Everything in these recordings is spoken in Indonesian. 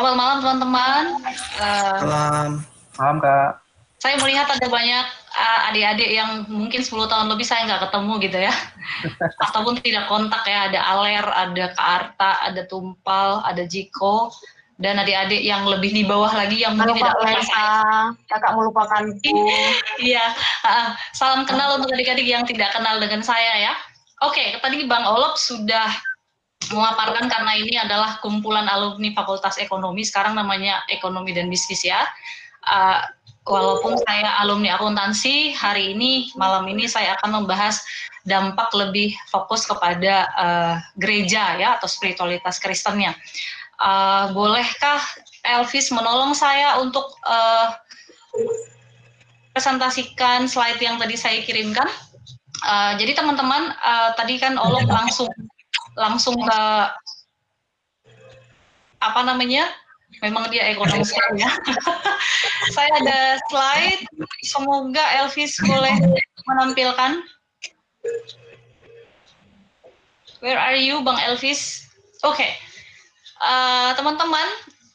Selamat malam teman-teman. Malam. Malam Kak. Saya melihat ada banyak uh, adik-adik yang mungkin 10 tahun lebih saya nggak ketemu gitu ya. Ataupun tidak kontak ya. Ada Aler, ada Kak Arta, ada Tumpal, ada Jiko. Dan adik-adik yang lebih di bawah lagi yang mungkin tidak kenal saya. Kakak melupakanku. Iya. uh, salam kenal untuk adik-adik yang tidak kenal dengan saya ya. Oke, tadi Bang Olop sudah memaparkan karena ini adalah kumpulan alumni Fakultas Ekonomi, sekarang namanya Ekonomi dan Bisnis ya. Uh, walaupun saya alumni akuntansi, hari ini, malam ini saya akan membahas dampak lebih fokus kepada uh, gereja ya, atau spiritualitas Kristennya. Uh, bolehkah Elvis menolong saya untuk uh, presentasikan slide yang tadi saya kirimkan? Uh, jadi teman-teman, uh, tadi kan Olok langsung langsung ke apa namanya memang dia ekonomi sekali ya. Saya ada slide, semoga Elvis boleh menampilkan. Where are you, Bang Elvis? Oke, okay. uh, teman-teman,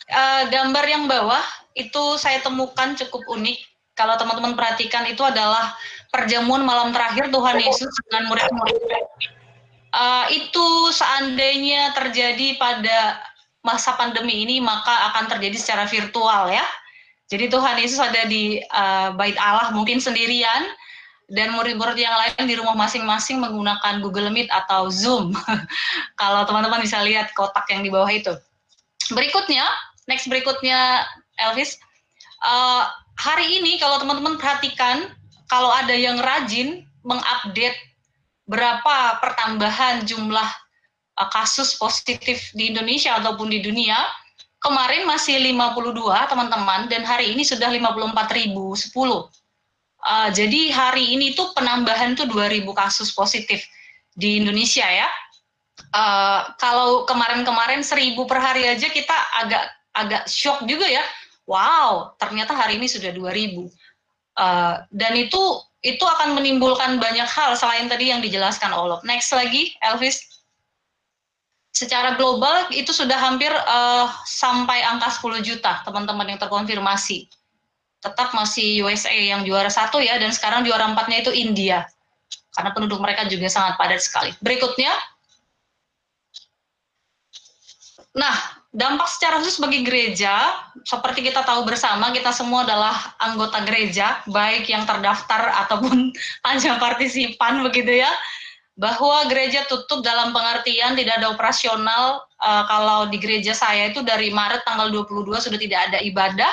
uh, gambar yang bawah itu saya temukan cukup unik. Kalau teman-teman perhatikan itu adalah perjamuan malam terakhir Tuhan Yesus dengan murid-murid uh, itu seandainya terjadi pada masa pandemi ini maka akan terjadi secara virtual ya. Jadi Tuhan Yesus ada di uh, bait Allah mungkin sendirian dan murid-murid yang lain di rumah masing-masing menggunakan Google Meet atau Zoom. Kalau teman-teman bisa lihat kotak yang di bawah itu. Berikutnya, next berikutnya Elvis, uh, hari ini kalau teman-teman perhatikan, kalau ada yang rajin mengupdate berapa pertambahan jumlah uh, kasus positif di Indonesia ataupun di dunia, kemarin masih 52 teman-teman dan hari ini sudah 54.010. Uh, jadi hari ini tuh penambahan tuh 2.000 kasus positif di Indonesia ya. Uh, kalau kemarin-kemarin 1.000 per hari aja kita agak agak shock juga ya. Wow, ternyata hari ini sudah 2.000. Uh, dan itu itu akan menimbulkan banyak hal selain tadi yang dijelaskan Olof. Next lagi, Elvis. Secara global itu sudah hampir uh, sampai angka 10 juta teman-teman yang terkonfirmasi. Tetap masih USA yang juara satu ya, dan sekarang juara empatnya itu India. Karena penduduk mereka juga sangat padat sekali. Berikutnya. Nah, dampak secara khusus bagi gereja, seperti kita tahu bersama, kita semua adalah anggota gereja, baik yang terdaftar ataupun panjang partisipan begitu ya, bahwa gereja tutup dalam pengertian tidak ada operasional, uh, kalau di gereja saya itu dari Maret tanggal 22 sudah tidak ada ibadah,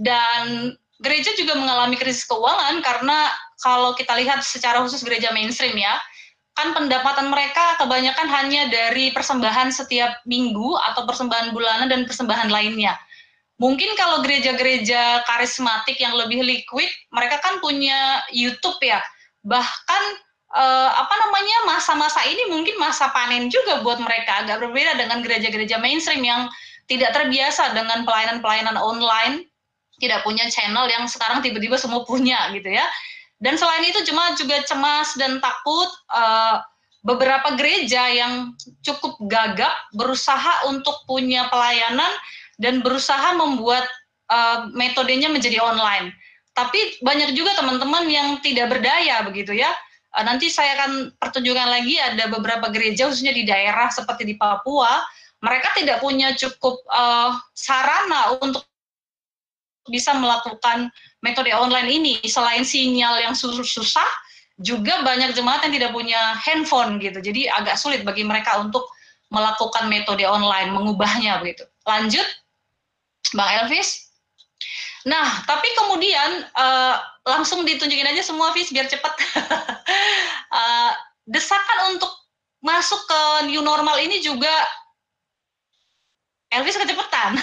dan gereja juga mengalami krisis keuangan karena kalau kita lihat secara khusus gereja mainstream ya, kan pendapatan mereka kebanyakan hanya dari persembahan setiap minggu atau persembahan bulanan dan persembahan lainnya. Mungkin kalau gereja-gereja karismatik yang lebih liquid, mereka kan punya YouTube ya. Bahkan eh, apa namanya masa-masa ini mungkin masa panen juga buat mereka. Agak berbeda dengan gereja-gereja mainstream yang tidak terbiasa dengan pelayanan-pelayanan online, tidak punya channel yang sekarang tiba-tiba semua punya gitu ya. Dan selain itu jemaat juga cemas dan takut uh, beberapa gereja yang cukup gagap berusaha untuk punya pelayanan dan berusaha membuat uh, metodenya menjadi online. Tapi banyak juga teman-teman yang tidak berdaya begitu ya. Uh, nanti saya akan pertunjukan lagi ada beberapa gereja khususnya di daerah seperti di Papua, mereka tidak punya cukup uh, sarana untuk bisa melakukan metode online ini. Selain sinyal yang susah juga banyak jemaat yang tidak punya handphone gitu. Jadi agak sulit bagi mereka untuk melakukan metode online mengubahnya begitu. Lanjut bang Elvis. Nah tapi kemudian uh, langsung ditunjukin aja semua Vis biar cepat uh, desakan untuk masuk ke new normal ini juga Elvis kecepatan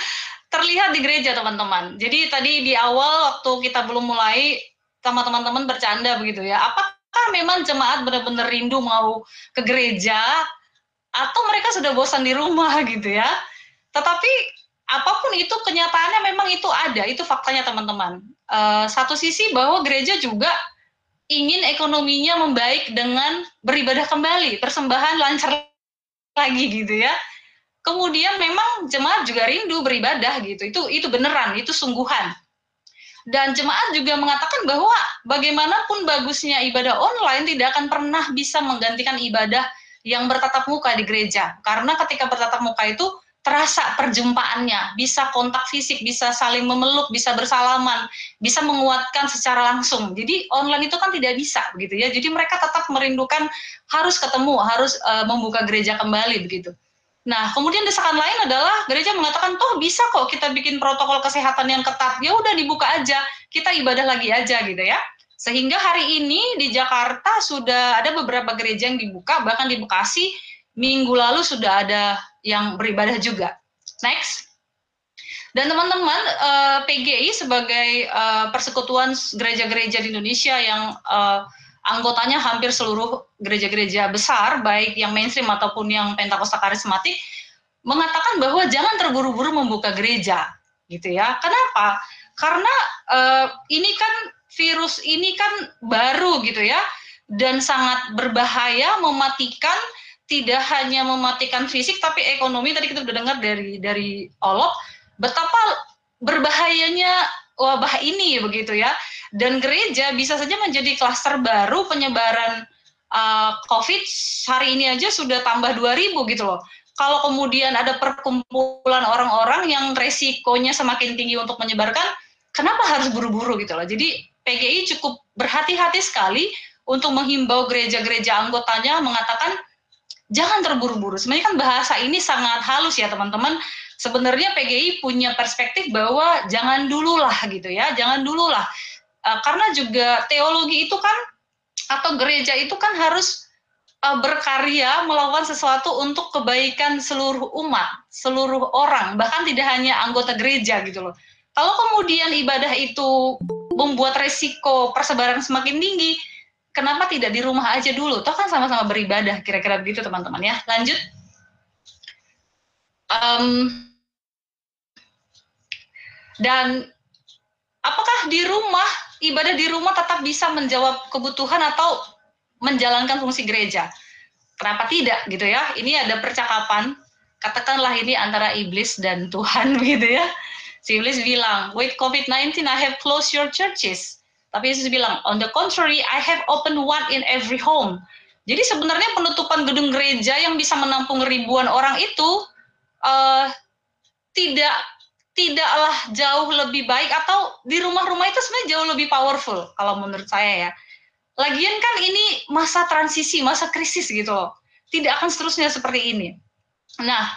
terlihat di gereja teman-teman. Jadi tadi di awal waktu kita belum mulai sama teman-teman bercanda begitu ya. Apakah memang jemaat benar-benar rindu mau ke gereja atau mereka sudah bosan di rumah gitu ya? Tetapi apa pun itu kenyataannya memang itu ada, itu faktanya teman-teman. Uh, satu sisi bahwa gereja juga ingin ekonominya membaik dengan beribadah kembali, persembahan lancar lagi gitu ya kemudian memang jemaat juga rindu beribadah gitu. Itu itu beneran, itu sungguhan. Dan jemaat juga mengatakan bahwa bagaimanapun bagusnya ibadah online tidak akan pernah bisa menggantikan ibadah yang bertatap muka di gereja. Karena ketika bertatap muka itu terasa perjumpaannya, bisa kontak fisik, bisa saling memeluk, bisa bersalaman, bisa menguatkan secara langsung. Jadi online itu kan tidak bisa begitu ya. Jadi mereka tetap merindukan harus ketemu, harus uh, membuka gereja kembali begitu. Nah, kemudian desakan lain adalah gereja mengatakan toh bisa kok kita bikin protokol kesehatan yang ketat. Ya udah dibuka aja, kita ibadah lagi aja gitu ya. Sehingga hari ini di Jakarta sudah ada beberapa gereja yang dibuka, bahkan di Bekasi minggu lalu sudah ada yang beribadah juga. Next. Dan teman-teman eh, PGI sebagai uh, persekutuan gereja-gereja di Indonesia yang uh, anggotanya hampir seluruh gereja-gereja besar, baik yang mainstream ataupun yang pentakosta karismatik, mengatakan bahwa jangan terburu-buru membuka gereja, gitu ya. Kenapa? Karena uh, ini kan virus ini kan baru gitu ya, dan sangat berbahaya, mematikan, tidak hanya mematikan fisik tapi ekonomi. Tadi kita sudah dengar dari dari Olok betapa berbahayanya wabah ini begitu ya dan gereja bisa saja menjadi klaster baru penyebaran uh, COVID hari ini aja sudah tambah 2000 gitu loh. Kalau kemudian ada perkumpulan orang-orang yang resikonya semakin tinggi untuk menyebarkan, kenapa harus buru-buru gitu loh. Jadi PGI cukup berhati-hati sekali untuk menghimbau gereja-gereja anggotanya mengatakan jangan terburu-buru. Sebenarnya kan bahasa ini sangat halus ya teman-teman. Sebenarnya PGI punya perspektif bahwa jangan dululah gitu ya, jangan dululah uh, karena juga teologi itu kan atau gereja itu kan harus uh, berkarya melakukan sesuatu untuk kebaikan seluruh umat, seluruh orang, bahkan tidak hanya anggota gereja gitu loh. Kalau kemudian ibadah itu membuat resiko persebaran semakin tinggi, kenapa tidak di rumah aja dulu? Toh kan sama-sama beribadah, kira-kira begitu teman-teman ya. Lanjut. Um, dan apakah di rumah ibadah di rumah tetap bisa menjawab kebutuhan atau menjalankan fungsi gereja. Kenapa tidak gitu ya? Ini ada percakapan, katakanlah ini antara iblis dan Tuhan gitu ya. Si iblis bilang, with COVID-19 I have closed your churches. Tapi Yesus bilang, on the contrary, I have opened one in every home. Jadi sebenarnya penutupan gedung gereja yang bisa menampung ribuan orang itu uh, tidak tidaklah jauh lebih baik atau di rumah-rumah itu sebenarnya jauh lebih powerful kalau menurut saya ya. Lagian kan ini masa transisi, masa krisis gitu loh. Tidak akan seterusnya seperti ini. Nah,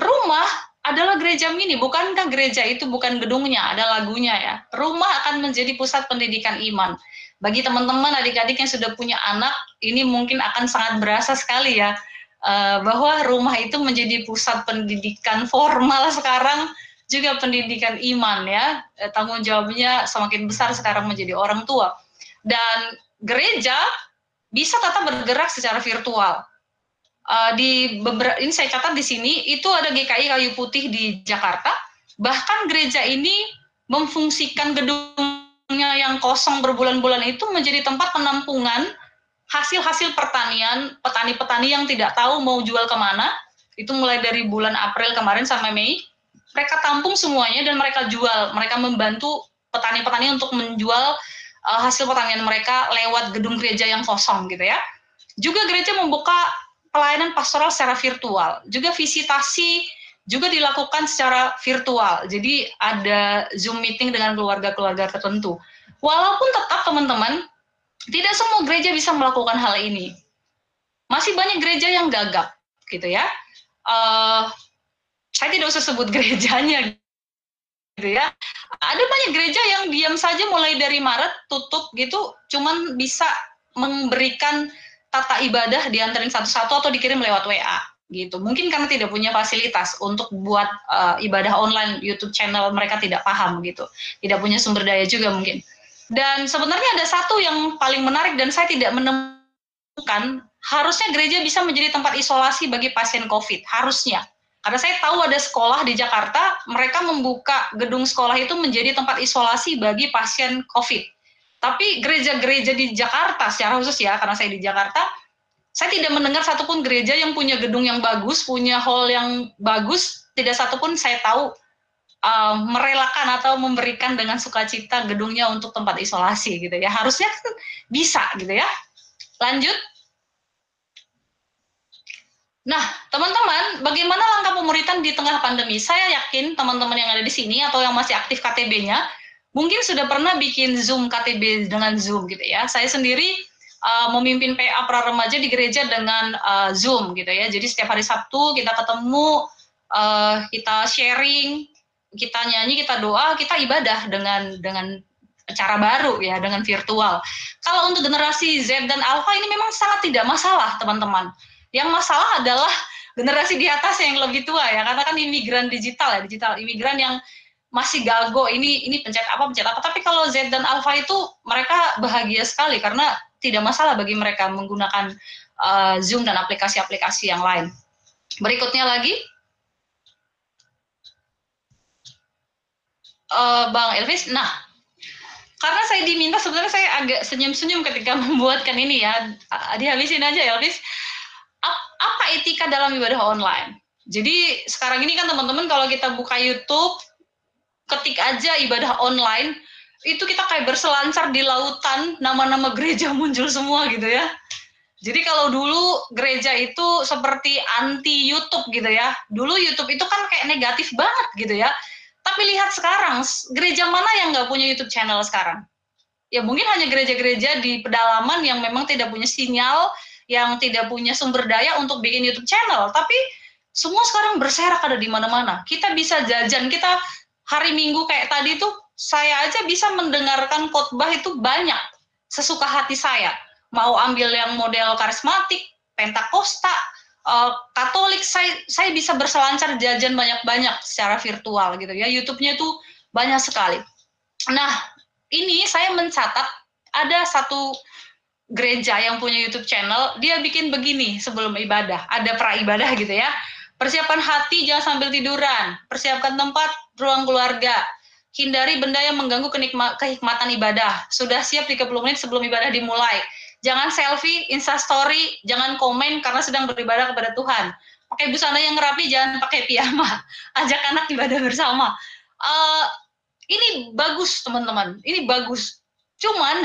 rumah adalah gereja mini, bukankah gereja itu bukan gedungnya, ada lagunya ya. Rumah akan menjadi pusat pendidikan iman. Bagi teman-teman adik-adik yang sudah punya anak, ini mungkin akan sangat berasa sekali ya, eh, bahwa rumah itu menjadi pusat pendidikan formal sekarang juga pendidikan iman ya. Eh, tanggung jawabnya semakin besar sekarang menjadi orang tua. Dan gereja bisa tetap bergerak secara virtual. Uh, di beberapa ini saya catat di sini itu ada GKI Kayu Putih di Jakarta. Bahkan gereja ini memfungsikan gedungnya yang kosong berbulan-bulan itu menjadi tempat penampungan hasil-hasil pertanian petani-petani yang tidak tahu mau jual ke mana. Itu mulai dari bulan April kemarin sampai Mei mereka tampung semuanya dan mereka jual. Mereka membantu petani-petani untuk menjual uh, hasil pertanian mereka lewat gedung gereja yang kosong gitu ya. Juga gereja membuka pelayanan pastoral secara virtual. Juga visitasi juga dilakukan secara virtual. Jadi ada Zoom meeting dengan keluarga-keluarga tertentu. Walaupun tetap teman-teman, tidak semua gereja bisa melakukan hal ini. Masih banyak gereja yang gagap gitu ya. Uh, saya tidak usah sebut gerejanya gitu ya. Ada banyak gereja yang diam saja mulai dari Maret tutup gitu, cuman bisa memberikan tata ibadah diantarin satu-satu atau dikirim lewat WA gitu. Mungkin karena tidak punya fasilitas untuk buat uh, ibadah online YouTube channel mereka tidak paham gitu. Tidak punya sumber daya juga mungkin. Dan sebenarnya ada satu yang paling menarik dan saya tidak menemukan harusnya gereja bisa menjadi tempat isolasi bagi pasien COVID, harusnya karena saya tahu ada sekolah di Jakarta, mereka membuka gedung sekolah itu menjadi tempat isolasi bagi pasien COVID. Tapi gereja-gereja di Jakarta secara khusus ya, karena saya di Jakarta, saya tidak mendengar satupun gereja yang punya gedung yang bagus, punya hall yang bagus, tidak satupun saya tahu uh, merelakan atau memberikan dengan sukacita gedungnya untuk tempat isolasi gitu ya. Harusnya kan bisa gitu ya. Lanjut. Nah, teman-teman, bagaimana langkah pemuritan di tengah pandemi? Saya yakin teman-teman yang ada di sini atau yang masih aktif KTB-nya, mungkin sudah pernah bikin Zoom KTB dengan Zoom gitu ya. Saya sendiri uh, memimpin PA pra remaja di gereja dengan uh, Zoom gitu ya. Jadi setiap hari Sabtu kita ketemu, uh, kita sharing, kita nyanyi, kita doa, kita ibadah dengan dengan cara baru ya, dengan virtual. Kalau untuk generasi Z dan Alpha ini memang sangat tidak masalah, teman-teman. Yang masalah adalah generasi di atas yang lebih tua ya, karena kan imigran digital ya, digital imigran yang masih gago ini ini pencet apa pencet apa tapi kalau Z dan Alpha itu mereka bahagia sekali karena tidak masalah bagi mereka menggunakan uh, Zoom dan aplikasi-aplikasi yang lain. Berikutnya lagi, uh, Bang Elvis. Nah, karena saya diminta sebenarnya saya agak senyum-senyum ketika membuatkan ini ya. Dihabisin aja Elvis. Apa etika dalam ibadah online? Jadi sekarang ini kan teman-teman kalau kita buka YouTube, ketik aja ibadah online, itu kita kayak berselancar di lautan, nama-nama gereja muncul semua gitu ya. Jadi kalau dulu gereja itu seperti anti YouTube gitu ya. Dulu YouTube itu kan kayak negatif banget gitu ya. Tapi lihat sekarang, gereja mana yang nggak punya YouTube channel sekarang? Ya mungkin hanya gereja-gereja di pedalaman yang memang tidak punya sinyal, yang tidak punya sumber daya untuk bikin YouTube channel. Tapi semua sekarang berserak ada di mana-mana. Kita bisa jajan, kita hari Minggu kayak tadi tuh saya aja bisa mendengarkan khotbah itu banyak sesuka hati saya. Mau ambil yang model karismatik, pentakosta, uh, Katolik, saya saya bisa berselancar jajan banyak-banyak secara virtual gitu ya. YouTube-nya itu banyak sekali. Nah, ini saya mencatat ada satu gereja yang punya YouTube channel, dia bikin begini sebelum ibadah, ada pra ibadah gitu ya. Persiapkan hati jangan sambil tiduran, persiapkan tempat ruang keluarga, Hindari benda yang mengganggu kehikmatan ibadah. Sudah siap 30 menit sebelum ibadah dimulai. Jangan selfie, instastory, jangan komen karena sedang beribadah kepada Tuhan. Pakai busana yang rapi, jangan pakai piyama. Ajak anak ibadah bersama. Uh, ini bagus teman-teman, ini bagus. Cuman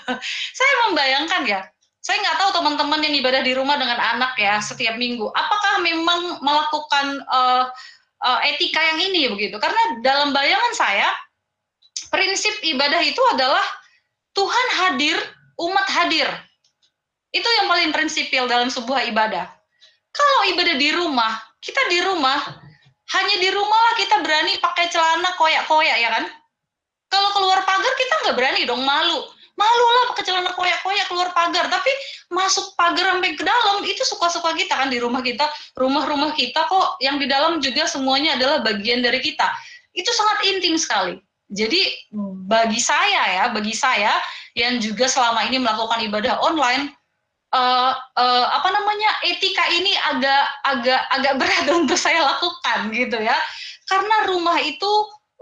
saya membayangkan ya, saya nggak tahu teman-teman yang ibadah di rumah dengan anak ya setiap minggu, apakah memang melakukan uh, uh, etika yang ini begitu. Karena dalam bayangan saya prinsip ibadah itu adalah Tuhan hadir, umat hadir. Itu yang paling prinsipil dalam sebuah ibadah. Kalau ibadah di rumah, kita di rumah, hanya di rumah lah kita berani pakai celana koyak-koyak ya kan. Kalau keluar pagar kita nggak berani dong, malu. Malu lah pakai celana koyak-koyak keluar pagar. Tapi masuk pagar sampai ke dalam itu suka-suka kita kan di rumah kita. Rumah-rumah kita kok yang di dalam juga semuanya adalah bagian dari kita. Itu sangat intim sekali. Jadi bagi saya ya bagi saya yang juga selama ini melakukan ibadah online uh, uh, apa namanya etika ini agak agak agak berat untuk saya lakukan gitu ya. Karena rumah itu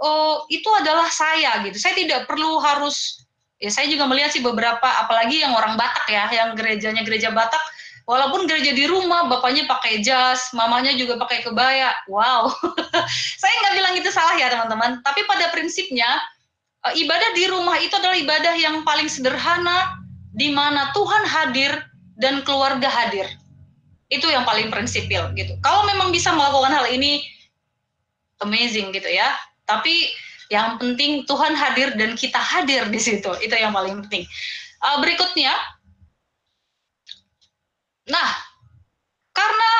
uh, itu adalah saya gitu. Saya tidak perlu harus ya saya juga melihat sih beberapa apalagi yang orang Batak ya yang gerejanya gereja Batak walaupun gereja di rumah bapaknya pakai jas mamanya juga pakai kebaya wow. Saya nggak bilang itu salah ya teman-teman tapi pada prinsipnya eh, ibadah di rumah itu adalah ibadah yang paling sederhana di mana Tuhan hadir dan keluarga hadir. Itu yang paling prinsipil gitu. Kalau memang bisa melakukan hal ini amazing gitu ya tapi yang penting Tuhan hadir dan kita hadir di situ. Itu yang paling penting. Uh, berikutnya, nah karena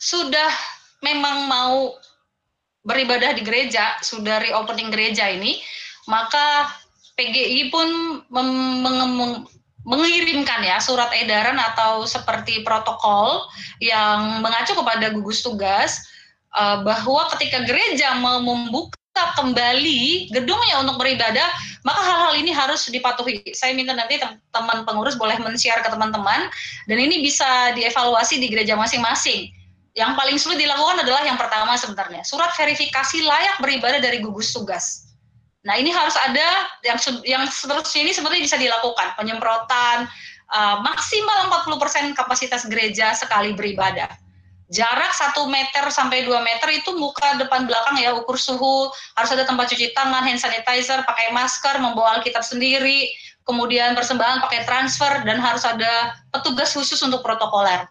sudah memang mau beribadah di gereja, sudah reopening gereja ini, maka PGI pun mengirimkan ya surat edaran atau seperti protokol yang mengacu kepada gugus tugas uh, bahwa ketika gereja mau membuka kembali gedungnya untuk beribadah, maka hal-hal ini harus dipatuhi. Saya minta nanti teman pengurus boleh men-share ke teman-teman, dan ini bisa dievaluasi di gereja masing-masing. Yang paling sulit dilakukan adalah yang pertama sebenarnya, surat verifikasi layak beribadah dari gugus tugas. Nah ini harus ada yang yang seterusnya ini sebenarnya bisa dilakukan penyemprotan uh, maksimal 40% kapasitas gereja sekali beribadah. Jarak 1 meter sampai 2 meter itu muka depan belakang ya, ukur suhu, harus ada tempat cuci tangan, hand sanitizer, pakai masker, membawa Alkitab sendiri, kemudian persembahan pakai transfer, dan harus ada petugas khusus untuk protokoler.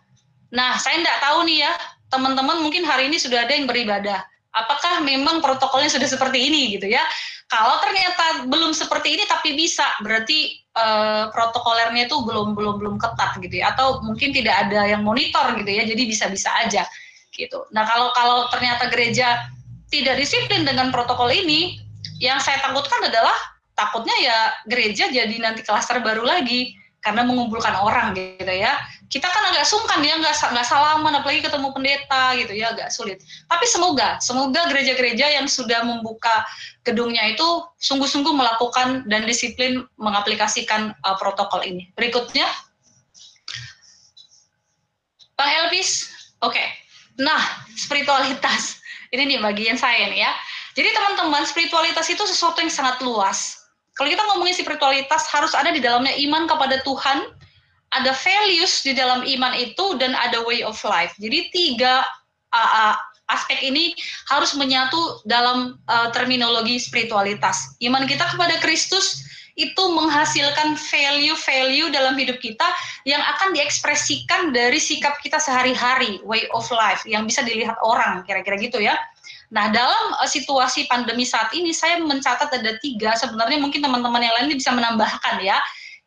Nah, saya tidak tahu nih ya, teman-teman mungkin hari ini sudah ada yang beribadah apakah memang protokolnya sudah seperti ini gitu ya. Kalau ternyata belum seperti ini tapi bisa, berarti uh, protokolernya itu belum belum belum ketat gitu ya atau mungkin tidak ada yang monitor gitu ya. Jadi bisa-bisa aja gitu. Nah, kalau kalau ternyata gereja tidak disiplin dengan protokol ini, yang saya takutkan adalah takutnya ya gereja jadi nanti klaster baru lagi karena mengumpulkan orang gitu ya. Kita kan agak sungkan ya nggak nggak salaman apalagi ketemu pendeta gitu ya agak sulit. Tapi semoga semoga gereja-gereja yang sudah membuka gedungnya itu sungguh-sungguh melakukan dan disiplin mengaplikasikan uh, protokol ini. Berikutnya. Bang Elvis oke. Okay. nah spiritualitas. Ini nih bagian saya nih ya. Jadi teman-teman spiritualitas itu sesuatu yang sangat luas kalau kita ngomongin spiritualitas harus ada di dalamnya iman kepada Tuhan ada values di dalam iman itu dan ada way of life. Jadi tiga uh, uh, aspek ini harus menyatu dalam uh, terminologi spiritualitas. Iman kita kepada Kristus itu menghasilkan value-value dalam hidup kita yang akan diekspresikan dari sikap kita sehari-hari, way of life yang bisa dilihat orang, kira-kira gitu ya. Nah, dalam uh, situasi pandemi saat ini, saya mencatat ada tiga. Sebenarnya mungkin teman-teman yang lain bisa menambahkan ya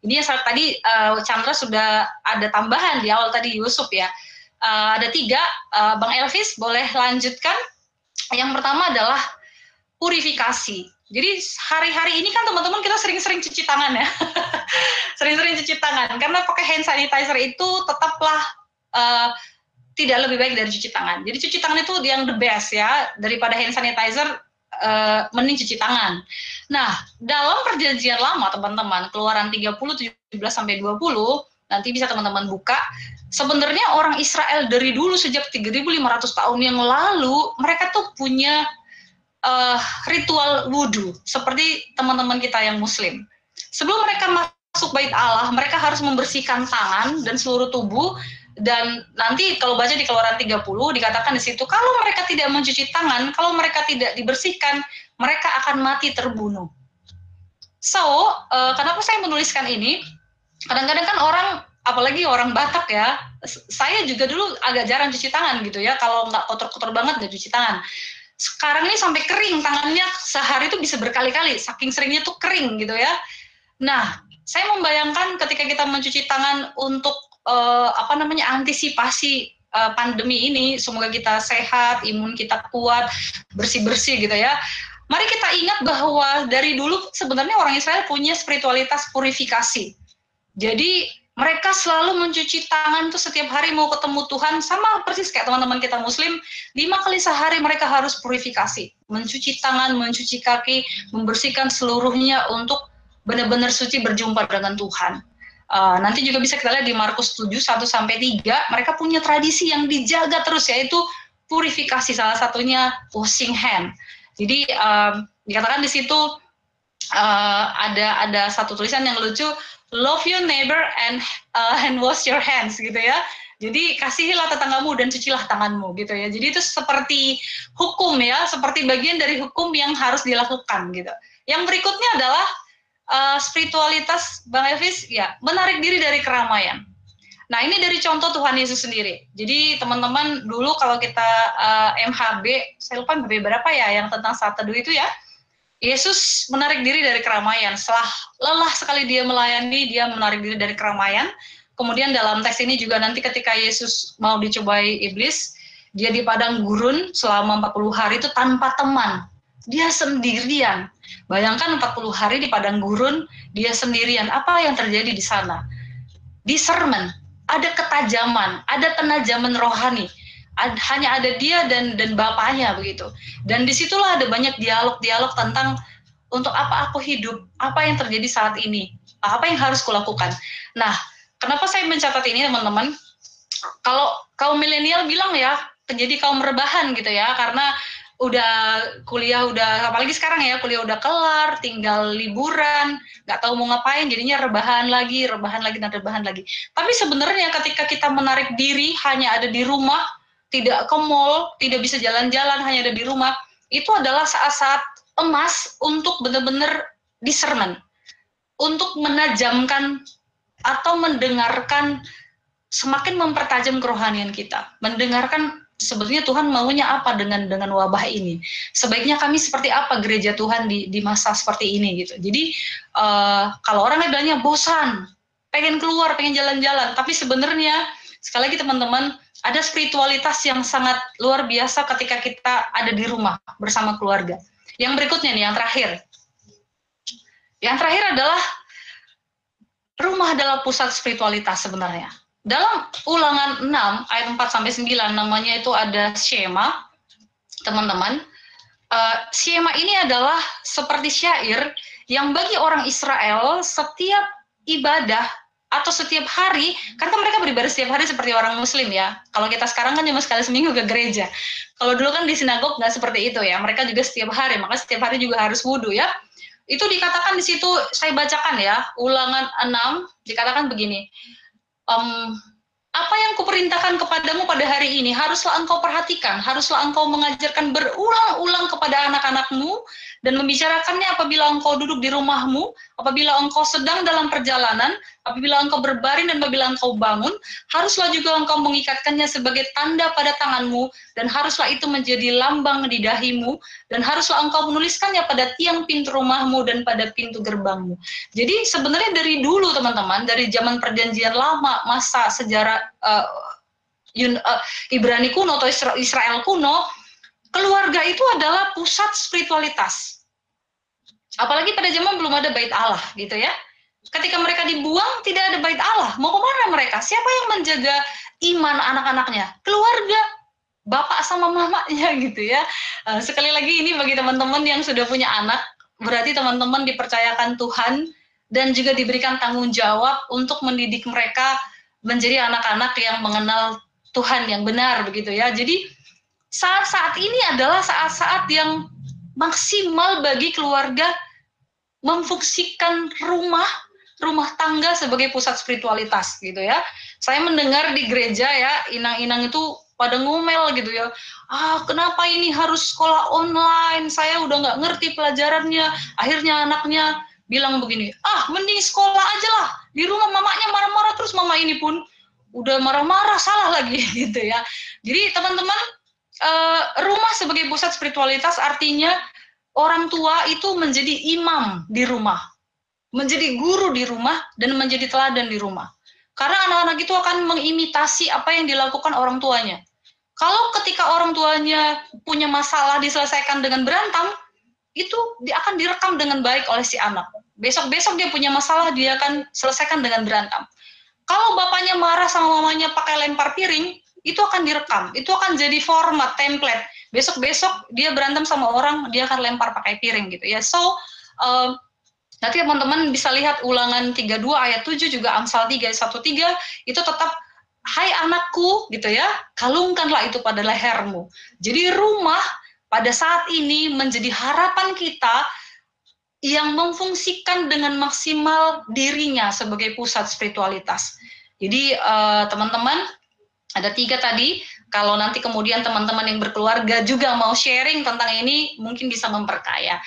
ini yang tadi uh, Chandra sudah ada tambahan di awal tadi Yusuf ya. Uh, ada tiga, uh, Bang Elvis boleh lanjutkan. Yang pertama adalah purifikasi. Jadi hari-hari ini kan teman-teman kita sering-sering cuci tangan ya, sering-sering cuci tangan karena pakai hand sanitizer itu tetaplah uh, tidak lebih baik dari cuci tangan. Jadi cuci tangan itu yang the best ya daripada hand sanitizer uh, mending cuci tangan. Nah, dalam perjanjian lama teman-teman, keluaran 30 17 sampai 20 nanti bisa teman-teman buka. Sebenarnya orang Israel dari dulu sejak 3500 tahun yang lalu mereka tuh punya uh, ritual wudhu seperti teman-teman kita yang muslim. Sebelum mereka masuk bait Allah, mereka harus membersihkan tangan dan seluruh tubuh dan nanti kalau baca di keluaran 30 dikatakan di situ kalau mereka tidak mencuci tangan, kalau mereka tidak dibersihkan, mereka akan mati terbunuh. So, uh, kenapa saya menuliskan ini? Kadang-kadang kan orang, apalagi orang Batak ya, saya juga dulu agak jarang cuci tangan gitu ya, kalau nggak kotor-kotor banget nggak cuci tangan. Sekarang ini sampai kering, tangannya sehari itu bisa berkali-kali, saking seringnya tuh kering gitu ya. Nah, saya membayangkan ketika kita mencuci tangan untuk uh, apa namanya antisipasi uh, pandemi ini semoga kita sehat, imun kita kuat, bersih-bersih gitu ya. Mari kita ingat bahwa dari dulu sebenarnya orang Israel punya spiritualitas purifikasi. Jadi mereka selalu mencuci tangan tuh setiap hari mau ketemu Tuhan sama persis kayak teman-teman kita muslim lima kali sehari mereka harus purifikasi mencuci tangan mencuci kaki membersihkan seluruhnya untuk benar-benar suci berjumpa dengan Tuhan Uh, nanti juga bisa kita lihat di Markus 7 1 sampai 3 mereka punya tradisi yang dijaga terus yaitu purifikasi salah satunya washing hand. Jadi um, dikatakan di situ uh, ada ada satu tulisan yang lucu love your neighbor and uh, and wash your hands gitu ya. Jadi kasihilah tetanggamu dan cucilah tanganmu gitu ya. Jadi itu seperti hukum ya, seperti bagian dari hukum yang harus dilakukan gitu. Yang berikutnya adalah uh, spiritualitas Bang Elvis ya menarik diri dari keramaian. Nah ini dari contoh Tuhan Yesus sendiri. Jadi teman-teman dulu kalau kita uh, eh, MHB, saya lupa MHB berapa ya yang tentang saat teduh itu ya. Yesus menarik diri dari keramaian. Setelah lelah sekali dia melayani, dia menarik diri dari keramaian. Kemudian dalam teks ini juga nanti ketika Yesus mau dicobai iblis, dia di padang gurun selama 40 hari itu tanpa teman. Dia sendirian. Bayangkan 40 hari di padang gurun, dia sendirian. Apa yang terjadi di sana? Discernment, ada ketajaman, ada penajaman rohani. Ad, hanya ada dia dan dan bapaknya begitu. Dan di situlah ada banyak dialog-dialog tentang untuk apa aku hidup, apa yang terjadi saat ini, apa yang harus kulakukan. Nah, kenapa saya mencatat ini teman-teman? Kalau kaum milenial bilang ya, terjadi kaum rebahan gitu ya, karena udah kuliah udah apalagi sekarang ya kuliah udah kelar tinggal liburan nggak tahu mau ngapain jadinya rebahan lagi rebahan lagi dan rebahan lagi. Tapi sebenarnya ketika kita menarik diri hanya ada di rumah tidak ke mall tidak bisa jalan-jalan hanya ada di rumah itu adalah saat-saat emas untuk benar-benar discernment. Untuk menajamkan atau mendengarkan semakin mempertajam kerohanian kita. Mendengarkan sebenarnya Tuhan maunya apa dengan dengan wabah ini? Sebaiknya kami seperti apa gereja Tuhan di di masa seperti ini gitu. Jadi uh, kalau orang bilangnya bosan, pengen keluar, pengen jalan-jalan, tapi sebenarnya sekali lagi teman-teman ada spiritualitas yang sangat luar biasa ketika kita ada di rumah bersama keluarga. Yang berikutnya nih, yang terakhir. Yang terakhir adalah rumah adalah pusat spiritualitas sebenarnya dalam ulangan 6 ayat 4 sampai 9 namanya itu ada skema teman-teman. Uh, skema ini adalah seperti syair yang bagi orang Israel setiap ibadah atau setiap hari. Karena mereka beribadah setiap hari seperti orang muslim ya. Kalau kita sekarang kan cuma sekali seminggu ke gereja. Kalau dulu kan di sinagog nggak seperti itu ya. Mereka juga setiap hari maka setiap hari juga harus wudhu ya. Itu dikatakan di situ saya bacakan ya ulangan 6 dikatakan begini um, apa yang kuperintahkan kepadamu pada hari ini? Haruslah engkau perhatikan, haruslah engkau mengajarkan berulang-ulang kepada anak-anakmu dan membicarakannya apabila engkau duduk di rumahmu, apabila engkau sedang dalam perjalanan, apabila engkau berbaring dan apabila engkau bangun, haruslah juga engkau mengikatkannya sebagai tanda pada tanganmu dan haruslah itu menjadi lambang di dahimu dan haruslah engkau menuliskannya pada tiang pintu rumahmu dan pada pintu gerbangmu. Jadi sebenarnya dari dulu teman-teman, dari zaman perjanjian lama, masa sejarah uh, Yun, uh, Ibrani kuno atau Israel kuno, keluarga itu adalah pusat spiritualitas. Apalagi pada zaman belum ada bait Allah gitu ya. Ketika mereka dibuang tidak ada bait Allah. Mau ke mana mereka? Siapa yang menjaga iman anak-anaknya? Keluarga, bapak sama mamanya gitu ya. Uh, sekali lagi ini bagi teman-teman yang sudah punya anak, berarti teman-teman dipercayakan Tuhan dan juga diberikan tanggung jawab untuk mendidik mereka menjadi anak-anak yang mengenal Tuhan yang benar begitu ya. Jadi saat-saat ini adalah saat-saat yang maksimal bagi keluarga memfungsikan rumah rumah tangga sebagai pusat spiritualitas gitu ya. Saya mendengar di gereja ya inang-inang itu pada ngomel gitu ya. Ah kenapa ini harus sekolah online? Saya udah nggak ngerti pelajarannya. Akhirnya anaknya bilang begini, ah mending sekolah aja lah. Di rumah mamanya marah-marah terus mama ini pun udah marah-marah salah lagi gitu ya. Jadi teman-teman uh, rumah sebagai pusat spiritualitas artinya orang tua itu menjadi imam di rumah, menjadi guru di rumah dan menjadi teladan di rumah. Karena anak-anak itu akan mengimitasi apa yang dilakukan orang tuanya. Kalau ketika orang tuanya punya masalah diselesaikan dengan berantem, itu akan direkam dengan baik oleh si anak. Besok-besok dia punya masalah, dia akan selesaikan dengan berantem. Kalau bapaknya marah sama mamanya pakai lempar piring, itu akan direkam. Itu akan jadi format, template. Besok-besok dia berantem sama orang, dia akan lempar pakai piring gitu ya. So, uh, nanti teman-teman bisa lihat ulangan 32 ayat 7 juga Amsal 3 ayat 1 3 itu tetap hai anakku gitu ya, kalungkanlah itu pada lehermu. Jadi rumah pada saat ini menjadi harapan kita yang memfungsikan dengan maksimal dirinya sebagai pusat spiritualitas. Jadi eh, teman-teman uh, ada tiga tadi. Kalau nanti kemudian teman-teman yang berkeluarga juga mau sharing tentang ini, mungkin bisa memperkaya.